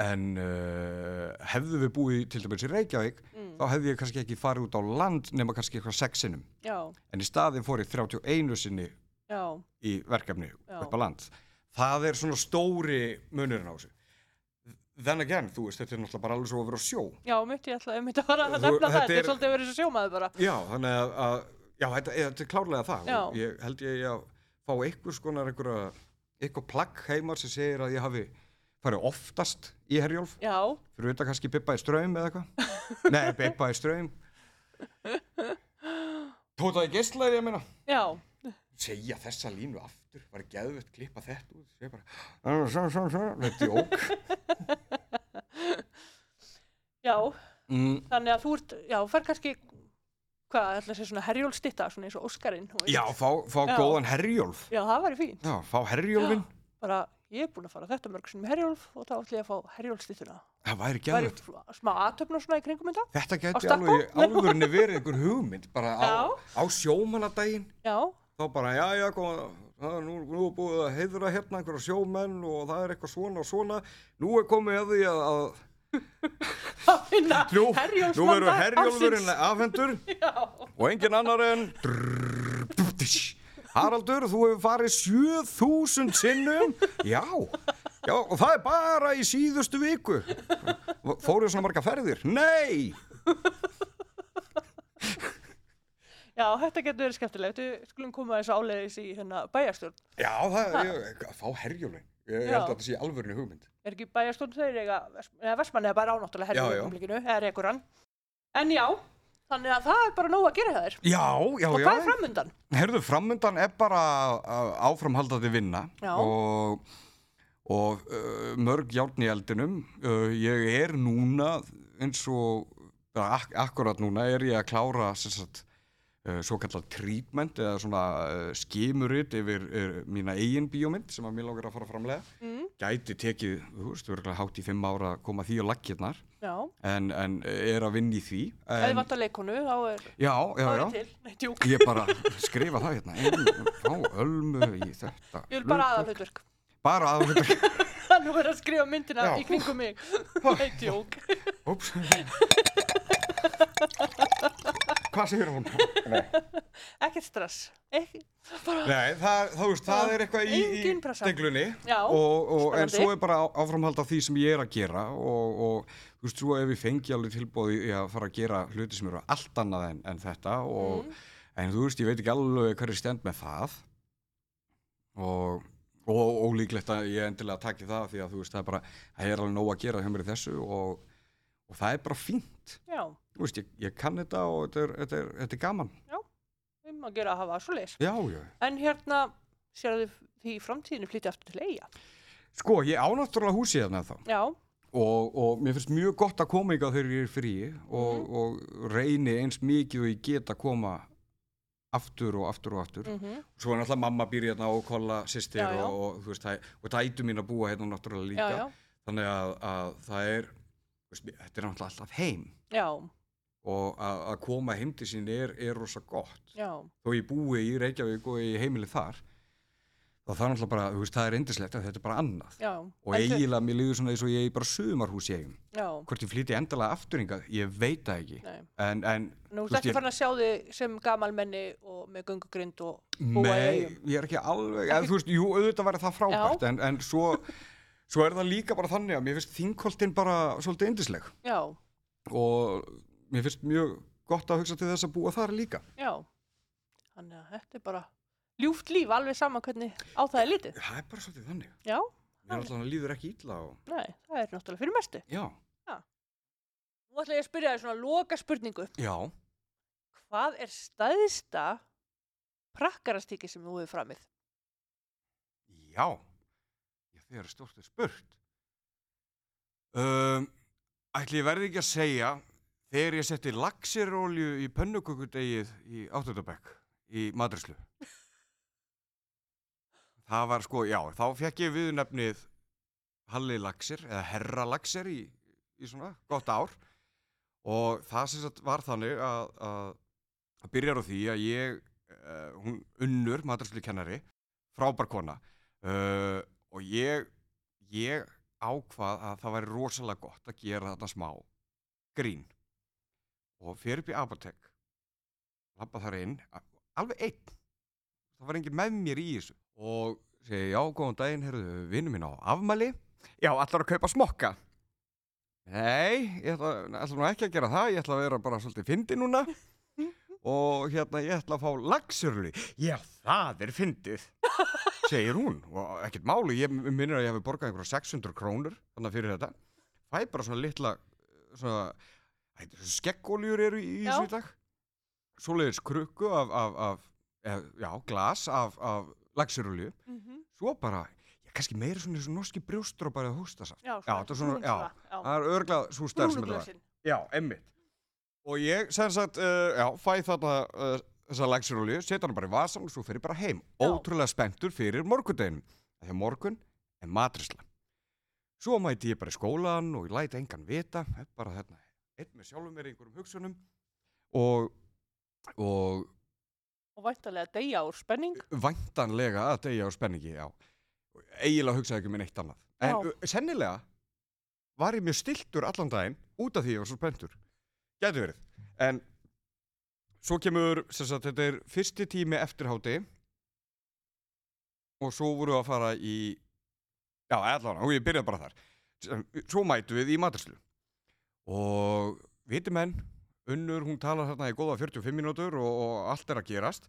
en uh, hefðu við búið til dæmis í Reykjavík, mm, þá hefði ég kannski ekki farið út á land nema kannski eitthvað sex sinnum. já, En í staðin fór ég 31 sinni já, í verkefni Já. upp á land. Það er svona stóri munurinn á þessu. Then again, þú veist, þetta er náttúrulega bara alveg svo að vera á sjó. já, mitt ég ætla að mynda að nefna það, þetta er svolítið að vera svo sjómaður bara. Já, þannig að, að já, þetta, þetta er klárlega það. Já. Og Ég held ég að fá einhvers konar einhverja, eitthvað plagg heimar sem segir að ég hafi farið oftast í Herjólf. Já, fyrir auðvitað kannski Bibba í ströym eða eitthvað. Nei, Bibba í ströym Tótaði geislaði ég meina. Já, segja þessa línu aftur. Var geðvett klippa þetta út. Segja bara þetta er ók já, mm, þannig að þú ert, já, fær kannski, hvað, ætla að segja svona herjólstitta, svona eins og Óskarinn. já, fá, fá Já. góðan Herjólf Já, það væri fínt. já, fá Herjólfin Bara, ég er búin að fara þetta mörg sem herjólf og þá ætla ég að fá herjólstittuna. það væri Það væri geðvett smá aðtöfn og svona í kringum þetta. þetta geti alveg alvörinni verið einhver hugmynd bara á, Já. á sjómanadaginn Já, þá bara, já, já, koma, nú er búið að heiðra hérna einhverja sjómenn og það er eitthvað svona og svona nú er komið að því að, að að finna nú, nú verður herjólfurinn afhendur og engin annar en Haraldur, þú hefur farið 7000 sinnum. Já, já, og það er bara í síðustu viku. Fóruð svona marga ferðir? Nei, já, þetta getur verið skemmtilegt. Við skulum koma þessu áleiðis í hérna bæjarstjórn. já, það er ég, fá herjólfin ég Já. held að þetta sé alvörinni hugmynd Er ekki þeir eiga, eða Vestmann eða bara ánáttúrulega Já, já. herjólfumlikinu, eða rekur hann. En já, þannig að það er bara nóg að gera það þér. já, já, Og já hvað er framundan? Herðu, framundan er bara áframhaldandi vinna Já. og, og uh, mörg járn í eldinum. Uh, ég er núna eins og, ak akkurat núna er ég að klára uh, svo kallar treatment eða svona uh, skimurit yfir uh, mína eigin bíómynd sem að mér langar að fara að framlega. Mm, Gæti tekið, þú veist, örgulega hátt í fimm ára að koma því á laggirnar já, en, en er að vinna í því. ef þið En, vantar leikonu, þá er, já, já, er já. til. Nei. Ég bara skrifa það hérna ein, Fá ölmu í þetta Ég vil bara aða hlutverk. hlutverk. Bara að hlutverk Nú er að skrifa myndina Já. í kringum mig. Nei, tjók. Úps Hvað segir hún? Nei, Ekkert stress. Ekki, Nei það, það, veist, það er eitthvað í, í deglunni og, og, En svo er bara áframhald af því sem ég er að gera og, og þú veist, svo ef ég fengi alveg tilbúið í að fara að gera hluti sem eru allt annað en, en þetta og, Mm. en þú veist, ég veit ekki alveg hverju stend með það og og ólíklegt að ég endilega taki það því að þú veist, það er bara, það er alveg nóg að gera hjá mér í þessu og, og það er bara fínt já, veist, ég, ég kann þetta og þetta er, þetta er, þetta er gaman. Um að gera að hafa svo leis. já, já, En hérna, sér þið því í framtíðinu flytja aftur til eiga. sko, ég ánáttúrulega húsið þarna þá. Já, og, og mér finnst mjög gott að koma ykkar þegar ég er frí og, og reyni eins mikið og ég get að koma aftur og aftur og aftur. Mm svo er náttúrulega mamma býr hérna og kolla sýstir Já, já. og, og þú veist, það, og dætu mín að búa hérna náttúrulega líka. já, já, þannig að, að það er veist, þetta er náttúrulega alltaf heim. Já, og að, koma heim til sín er, er rosa gott. Já, þó ég búi í Reykjavík og í heimili þar þá það er náttúrulega bara, þú veist, það er indislegt að þetta er bara annað. Já. og En eiginlega mér líður svona eins og ég er bara sumarhús í eigum. Hvort ég flýti endalega afturinga, ég veit það ekki. Nei. en, en Nú Þú veist, ekki ég- farin að sjá þig sem gamalmenni og með göngugrind og búa í nei, eigum. ég er ekki alveg eða, þú veist, jú, auðvitað væri það frábært en, en svo, svo er það líka bara þannig að mér finnst þingkoltin bara svolítið indisleg Já, og mér finnst mjög gott að hugsa til þess að búa þar líka já. Þannig að þetta er bara ljúft líf, alveg sama hvernig á það er lítið. það er bara svolítið þannig Já, mér alltaf líður ekki illa og, nei, það er náttúrulega fyrir mestu. já, Nú ætla ég að spyrja þér svona loka spurningu. já Hvað er staðista prakkarastíki sem þú hefur framið? Já, já þegar stórt er spurt. Um, ætli ég verði ekki að segja þegar ég setti laxirolju í pönnukökudegið í áttutabæk í madrislu. Það var sko, já, þá fekk ég viðnefnið Halli Laxir eða Herra Laxir í, í svona gott ár. Og það sem sagt var þannig að, að, að byrjar á því að ég, uh, hún unnur, madrislu kennari, frábær kona. Uh, og ég, ég ákvað að það væri rosalega gott að gera þarna smá grín og fyrir upp í apotek lappa þar inn alveg einn. Það var enginn með mér í þessu. Og segi já, góðan daginn, heyrðu, vinnu mín á afmæli. Já, allar að kaupa smokka? Nei, ég ætla, ætla nú ekki að gera það. Ég ætla að vera bara svolítið fyndi núna. Og hérna ég ætla að fá laxurli. Já, það er fyndið segir hún. Og ekkert máli, ég minnir að ég hef borgað einhverja 600 krónur þannig fyrir þetta. Fæ bara svona litla svona, skeggóljur eru í þessu í dag svoleiðis krukku af, af, af eð, já, glas af, af laxirulju Mhm. svo bara, já, kannski meira svona og norski brjóstrópar eða hóstasaft Já, Já, þetta er svona- já. það er örgla svo stærð sem þetta var Brúnuglösin. Já, emmitt. Og ég, sem sagt, uh, já, fæ þarna uh, þessa laxirolíu, setja hana bara í vasan og svo fer ég bara heim. Ótrúlega spenntur fyrir morgundeginum. Þegar morgun er matrisla. Svo mæti ég bara í skólan og ég læti engan vita, bara þarna, einn með sjálfum í einhverjum hugsunum og, og Og væntalega deyja úr spenning. væntanlega að deyja á spenningi, já. Eiginlega hugsaði ekki með neitt annað. En Já. sennilega var ég mjög stiltur allan daginn út af því ég var svo spenntur. Gæti verið. En svo kemur, sem sagt, þetta er fyrsti tími eftir háti og svo voru við að fara í, já, allan, og ég byrjaði bara þar. Svo mætu við í maturslu og viti menn, Unnur, hún talar þarna í góða 45 mínútur og, og allt er að gerast.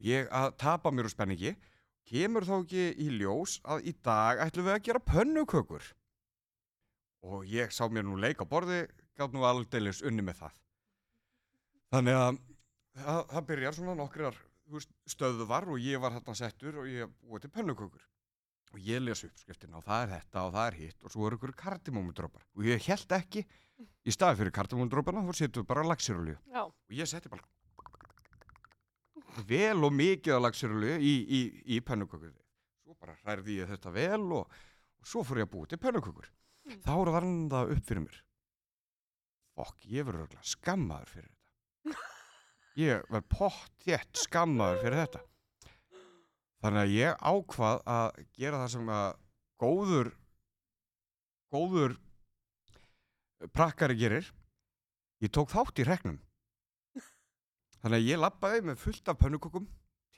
Ég að tapa mér úr spenningi. Kemur þá ekki í ljós að í dag ætlum við að gera pönnukökur. Og ég sá mér nú leik á borði, gátt nú aldeilis unni með það. Þannig að það, það byrjar svona nokkrar stöðvar og ég var þarna settur og ég búið til pönnukökur. Og ég les uppskriftina og það er þetta og það er hitt og svo eru ykkur kardimómudrópar. Og ég held ekki, í staði fyrir kardimómudróparna, þá setum við bara Já, og ég setti bara vel og mikið af laxirölu í, í, í pönnukökur. Svo bara hrærði ég þetta vel og, og svo fór ég að búið til pönnukökur. Mm. þá það það upp fyrir mér. Fokk, ég verður skammaður fyrir þetta. Ég verð pott þétt skammaður fyrir þetta þannig að ég ákvað að gera það sem að góður góður prakkari gerir ég tók þátt í reknum Þannig að ég lappaði með fullt af pönnukökum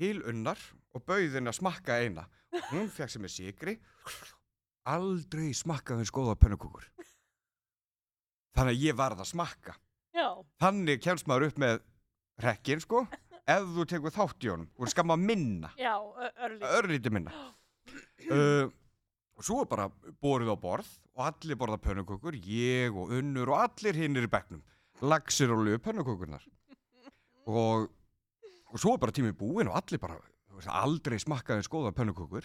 til unnar og bauði henni að smakka eina. Hún fekk sem er sigri, aldrei smakkaði henni góða pönnukökur. Þannig að ég varð að smakka. já, Þannig kemst maður upp með rekkin, sko, ef þú tekur þátt í honum og skamma minna, já, ö- örlítið. örlítið minna. Uh, og svo er bara borið á borð og allir borða pönnukökur, ég og unnur og allir hinnir í bekknum. Laxir og lög pönnukökurnar og, og svo er bara tíminn búinn og allir bara þú aldrei smakkaði skoða pönnukökur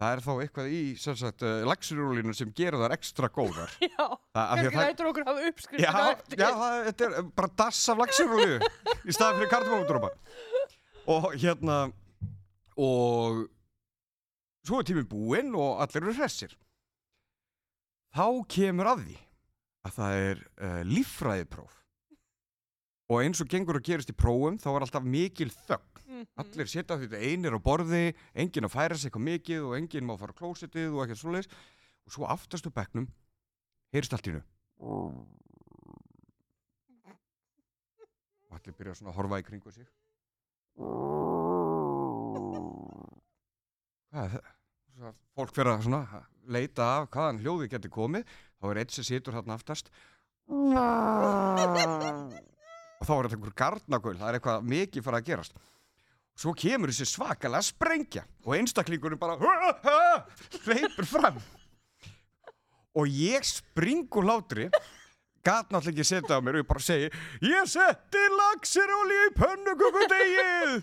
það er þá eitthvað í uh, laxirúlinu sem gera þar ekstra góðar. Já, kannski að það, lætur okkur hafa já, uppskriftina eftir. já það, þetta er bara dass af laxirúlu í staðan fyrir kardamóndrópa og hérna og svo er tíminn búinn og allir eru hressir. Þá kemur að því að það er uh, líffræðipróf. Og eins og gengur að gerist í prófum þá er alltaf mikil þögn Mhm. allir setja því þetta einir á borði enginn að færa sig eitthvað mikið og enginn má fara á klósitið og ekkert svoleiðis. Og svo aftast á bekknum heyrist allt í hennu og allir byrja svona að horfa í kringu sig. Hvað er það? Að fólk fyrir að svona leita af hvaðan hljóði getur komið. Þá er eitt sem situr þarna aftast. Og þá er þetta einhver garnagöl það er eitthvað mikið fyrir að gerast svo kemur þessi svakalega sprengja og einstaklingurinn bara hleypur fram. Og ég spring úr hlátri gat náttúrulega ekki setja á mér og ég bara segi ég setti laxirólí í pönnukukudegið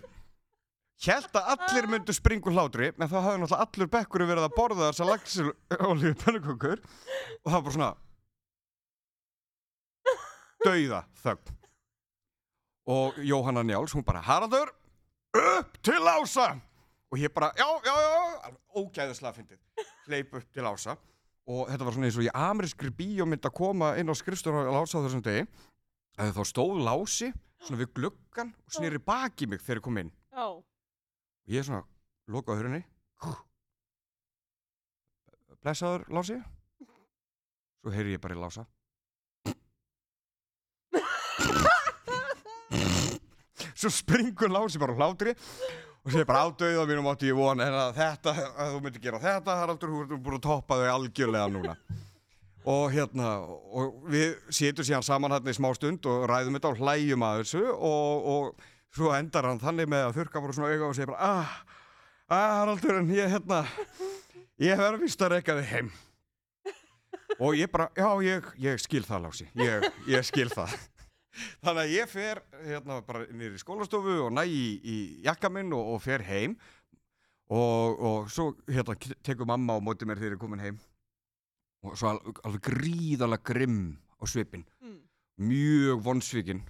Hjælt að allir myndu springa úr hlátri en þá hafði náttúrulega allur bekkur verið að borða þessa laxirólíu pönnukukur og það var bara svona dauða þögn og Jóhanna Njáls, hún bara Haraldur, upp til Lása og ég bara, já, já, já ógæðislega fyndið, hleyp upp til Lása og þetta var svona eins og í amerískri bíómynd að koma inn á skrifstofuna á Lása á þessum degi. Að þá stóð Lási svona við gluggan og snýri baki mig þegar ég kom inn. Og ég svona lokaði hurunni blessaður Lási. Svo heyri ég bara í Lása svo springur Lási bara hlátri og segir bara ádauða mínum átti ég von en að þetta, að þú myndir gera þetta Haraldur, þú ert búin að toppa þau algjörlega núna. Og hérna og við sitjum síðan saman hérna í smá stund og ræðum þetta og hlæjum að þessu og, og svo endar hann þannig með að þurka bara svona auga og segir bara ah, að Haraldur en ég hérna ég verður vist að reyka þig heim. Og ég bara, já ég, ég skil það Lási, ég, ég skil það þannig að ég fer hérna bara nýri í skólastofu og næ í, í jakka minn og, og fer heim. Og, og svo hérna tekur mamma á móti mér þegar ég er komin heim. Og svo al, alveg gríðalega grimm á svipin Mm. mjög vonsvikinn.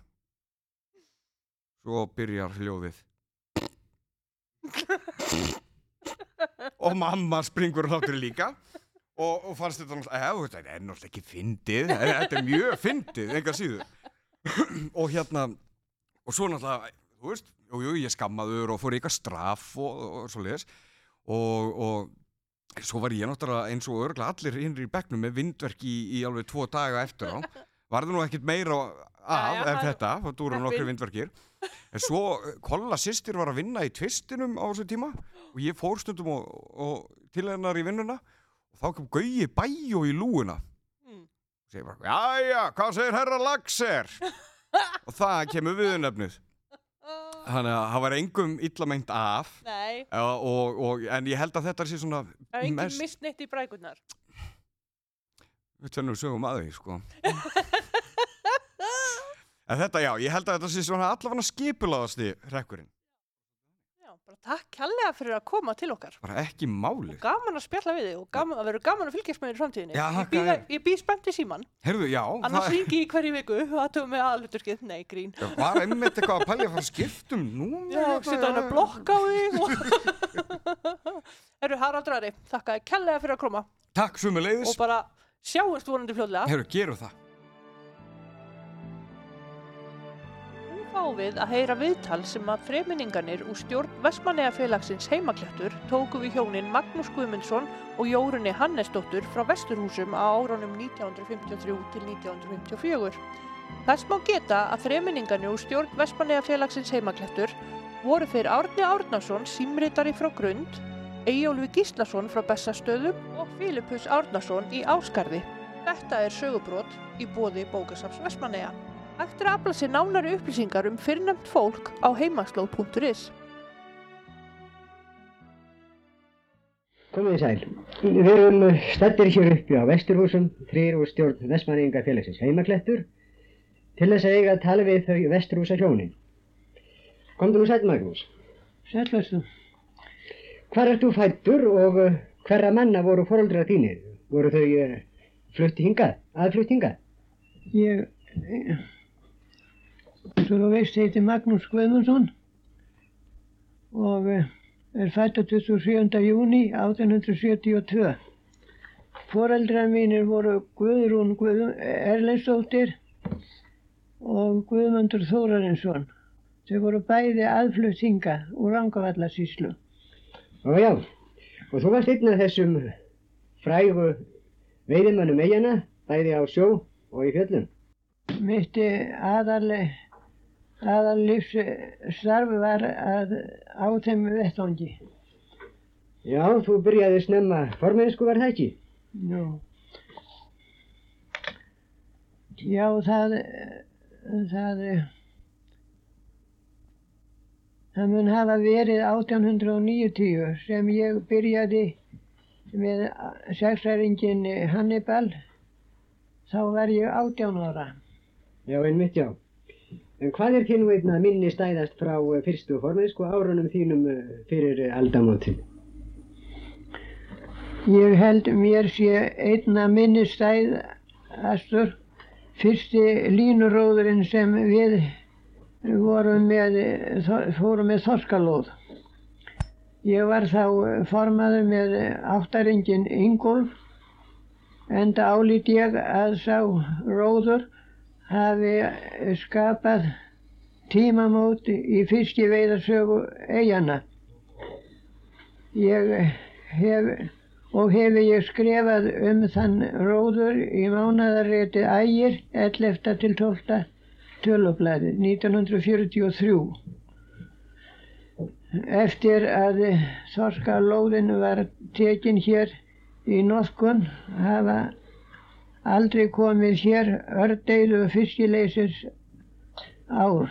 Svo byrjar hljóðið. Og mamma springur hláttur líka. Og, og fannst þetta náttúrulega, eða, þetta er náttúrulega ekki fyndið, þetta er mjög fyndið, enga síður og hérna og svo náttúrulega, þú veist jú, jú, ég skammaður og fór eitthvað straff og, og, svo leiðis. Og, og svo var ég náttúrulega eins og örgla allir innri í bekknum með vindverk í, í alveg tvo daga eftir á. Varði nú ekkert meira af það- þetta, það dúrum nokkru vindverkir. En svo Kolla sýstir var að vinna í tvistinum á þessu tíma og ég fór stundum og, og til hennar í vinnuna. Og þá kom Gauji Bæjó í lúuna. Og segir bara, jæja, hvað segir herra Laxer? Og það kemur viðnefnið þannig að það var engum illa meint af. Já, og, og, en ég held að þetta sé svona það er engin mest, mist neitt í brækurnar. við tennum sögum að því sko. En þetta já, ég held að þetta sé svona allavega skipulaðasti rekkurinn Já, bara takk kærlega fyrir að koma til okkar. bara ekki máli Gaman að spjalla við þig og gaman, að vera gaman að fylgjast með þér í framtíðinni. Já, ég býð, ég býð spennt í síman. Herðu, já, Annars ringi ég hverju viku og það tökum við aðluturskið. Nei, grín. Já, var einmitt eitthvað að pælja að að skiptum nú Já, setja hann að blokka á þig. Og... Herru, Haraldur Ari, þakka þér kærlega fyrir að koma Takk sumuleiðis og bara sjáumst vonandi fljóðlega. Herru, gerum það fáum við að heyra viðtal sem að fremyningarnir úr stjórn Vestmanneja félagsins heimaklættur tóku við hjónin Magnús Guðmundsson og Jórunni Hannesdóttur frá Vesturhúsum á árunum 1953 til 1954. Þess má geta að fremyningarnir úr stjórn Vestmanneja félagsins heimaklættur voru þeir Árni Árnason, símritari frá Grund, Eyjólfi Gíslason frá Bessastöðum og Filipus Árnason í Áskarði. Þetta er sögubrót í bóði bókasafs Vestmanneja. Hægt er að afla sér nánari upplýsingar um fyrrnæmt fólk á heimaslóð.is. Komið þið sæl. Við erum stættir hér uppi á Vesturhúsum, þrýr úr stjórn Vestmanninga félagsins heimaklettur, til þess að eiga að tala við þau Vesturhúsa hjónin. Komdu nú sæl Magnús. Sællastu. Hvar ert þú fættur og uh, hverra manna voru fóröldra þínir? Voru þau uh, flutti hingað, aðflutt hingað? Ég, eh, eins og þú veist, heiti Magnús Guðmundsson og eh, er fættur 27. júni 1872. Foreldrar mínir voru Guðrún Guð, Erlendsdóttir og Guðmundur Þórarinsson. Þau voru bæði aðflutt hingað úr Rangavallarsíslu. Ó já, og þú varst einn af þessum frægu veiðimönnum eigana, bæði á sjó og í fjöllum. Mitt aðal, aðal lífsstarf var að á þeim vettvangi. Já, þú byrjaði snemma formensku var það ekki? Nú. Já, það, það, það mun hafa verið 1890 sem ég byrjaði með sexæringin Hannibal. Þá var ég 18 ára. Já, einmitt já. En hvað er þín einn að minni stæðast frá eh, fyrstu formensku árunum þínum eh, fyrir eh, aldamótin? Ég held mér sé einna minni stæðastur fyrsti línuróðurinn sem við vorum með, fórum með þorskalóð. Ég var þá formaður með áttaringin Ingolf enda álít ég að sá róður hafi skapað tímamót í fyrsti veiðarsögu eigana. Ég hef og hefi ég skrifað um þann róður í mánaðarréti ægir 11. til 12. tölublaði 1943. Eftir að þorskalóðin var tekin hér í notkun hafa aldrei komið hér ördeilu fiskileysis ár,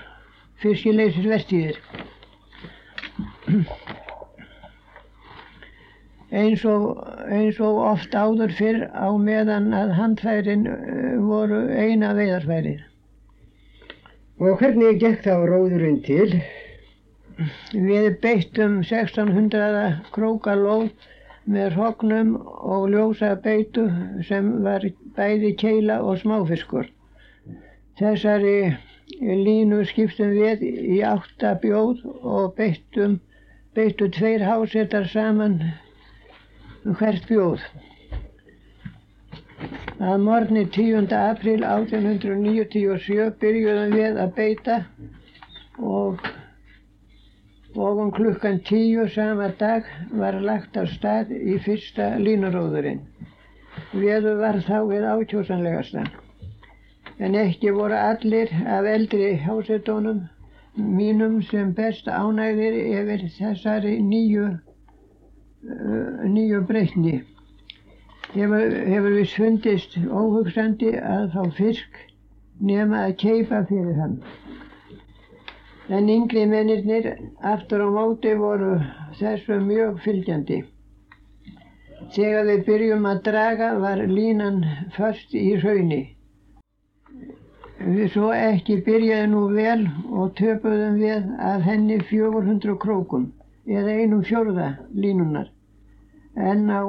fiskileysis vestíðir. eins og, eins og oft áður fyrr á meðan að handfærin uh, voru eina veiðarfærið. Og hvernig gekk þá róðurinn til? Við beittum 1600 krókalóð með hrognum og ljósa beitu sem var bæði keila og smáfiskur. Þessari línu skiptum við í átta bjóð og beittum, beittu tveir hásetar saman hvert bjóð. Að morgni 10. april 1897 byrjuðum við að beita og og um klukkan tíu sama dag var lagt af stað í fyrsta línuróðurinn. Veður var þá við ákjósanlegasta. En ekki voru allir af eldri hásetónum mínum sem best ánægðir yfir þessari nýju, uh, nýju breytni. Hefur, hefur við svundist óhugsandi að fá fisk nema að keipa fyrir hann. En yngri mennirnir aftur á móti voru þessu mjög fylgjandi. Þegar við byrjum að draga var línan först í raunni. Við svo ekki byrjaði nú vel og töpuðum við að henni 400 krókum eða einum fjörða línunar. En á,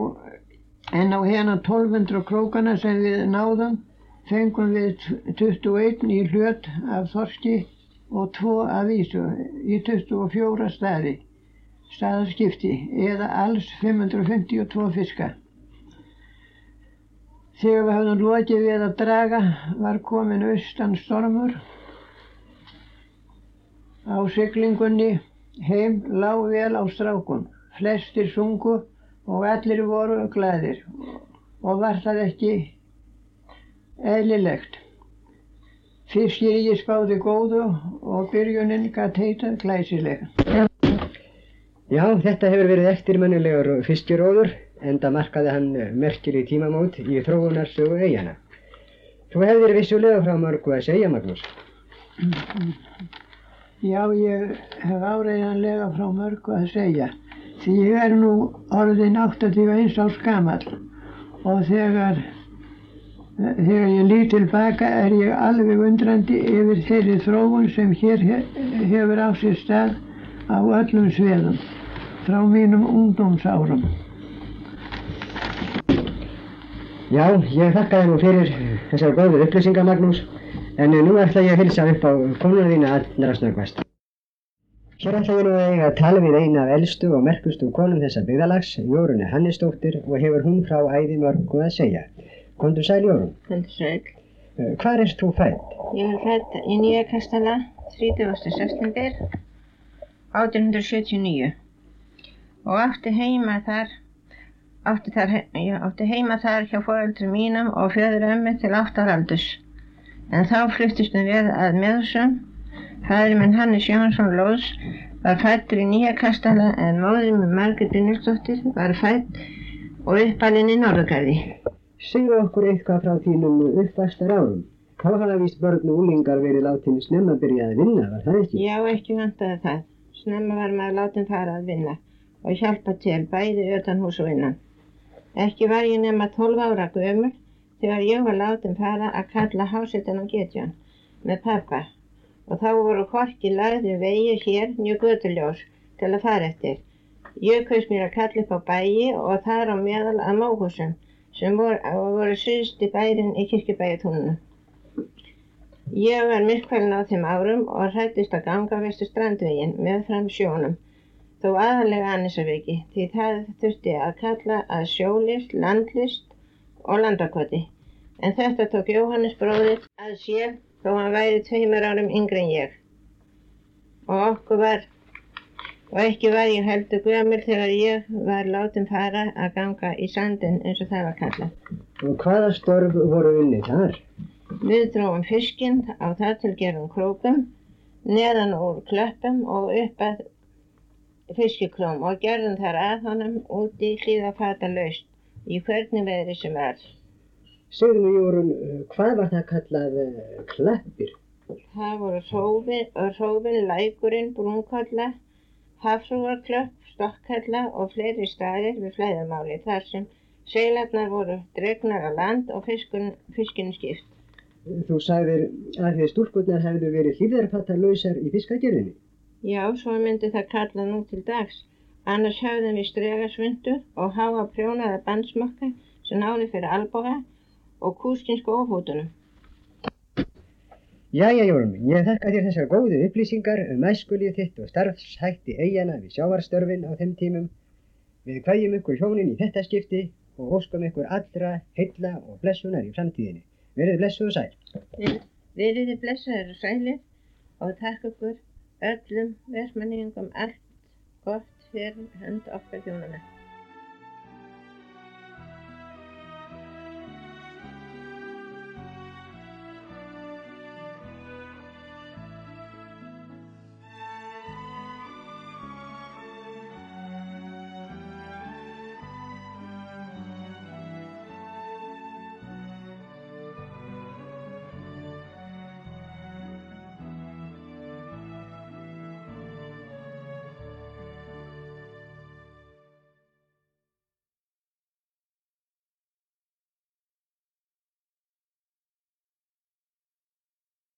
en á hérna 1200 krókana sem við náðum fengum við 21 í hlut af þorski og tvo að vísu í 24 staði staðarskipti eða alls 552 fiska. Þegar við höfum lokið við að draga var komin austan stormur. Á syklingunni heim lág vel á strákun. Flestir sungu og allir voru glæðir og var það ekki eðlilegt. Fiskir ég spáði góðu og byrjunin gætt heitað glæsileg. Já, þetta hefur verið eftirmannilegur fiskiróður enda markaði hann merkir í tímamót í þróunarsögu eigana. Þú hefðir vissulega frá mörgu að segja, Magnús. Já, ég hef áreiðanlega frá mörgu að segja. Því ég er nú orðin 81 árs gammal og þegar Þegar ég lít tilbaka er ég alveg undrandi yfir þeirri þróun sem hér hefur á sér stað á öllum sveðum frá mínum ungdómsárum. Já, ég þakka þér nú fyrir þessar góður upplýsingar, Magnús, en nú ætla ég að hilsa upp á konuna þína allra snöggvast. Hér ætla ég nú að tala við eina af eldstu og merkustu konum þessa byggðalags, Jórunni Hannisdóttir, og hefur hún frá æði mörgu að segja. Kondur sæl Jórun. Kondur sæl. Uh, hvar erst þú fætt? Ég er fætt í Nýja Kastala 30. september 1879 og átti heima þar átti, þar, já, átti heima þar hjá foreldrum mínum og fjöður ömmu til 8 ára aldurs. En þá fluttistum við að meðsum. Fæður minn Hannes Jónsson Lóðs var fættur í Nýja Kastala en móður minn Margrit Brynjólfsdóttir var fætt og uppalinn í Norðgarði. Segðu okkur eitthvað frá þínum uppvæstar árum. Þá hafa víst börn og úlingar verið látinni snemma að byrja að vinna, var það ekki? Já, ekki vantaði það. Snemma var maður látin fara að vinna og hjálpa til bæði utan hús og innan. Ekki var ég nema 12 ára gömur þegar ég var látin fara að kalla hásetan á getjón með pappa og þá voru hvorki lagði vegi hér njög götuljós til að fara eftir. Ég kaust mér að kalla upp á bæi og þar á meðal að móhúsum sem voru, voru syðst í bærin í kirkjubæjatúninu. Ég var myrkvælin á þeim árum og hrættist að ganga vestu strandvegin með fram sjónum, þó aðalega Annisarviki, því það þurfti að kalla að sjólist, landlist og landakoti. En þetta tók Jóhannes bróðir að sér þó hann væri tveimur árum yngre en ég. Og okkur var og ekki var ég heldur gömur þegar ég var látum fara að ganga í sandin eins og það var kallað. Og hvaða störf voru unni þar? Við drófum fiskinn á það til gerum krókum, neðan úr klöppum og upp að fiskiklóm og gerðum þar að honum úti hlýða fata laust í hvernig veðri sem er. Segðu nú Jórun, hvað var það kallað uh, klappir? Það voru hrófin lækurinn, brúnkalla, Hafrúarklöpp, Stokkhella og fleiri staðir við flæðarmáli þar sem seilarnar voru dregnar á land og fiskun, fiskinu skipt. Þú sagðir að þið stúlkurnar hefðu verið hlýðarpattarlausar í fiskagerðinni. Já, svo myndi það kalla nú til dags. Annars höfðum við stregasvindur og háa prjónaða bandsmakka sem náði fyrir alboga og kúskinsku ofútunum. Jæja Jórn, ég þakka þér þessar góðu upplýsingar um æskulíð þitt og starfshætti eigana við sjávarstörfin á þeim tímum. Við kvæjum ykkur hjónin í þetta skipti og óskum ykkur allra heilla og blessunar í framtíðinni. Verið blessuð og sæl. Við, veriði blessaður og sælir og takk okkur öllum versmenningum allt gott fyrir hönd okkar hjónana.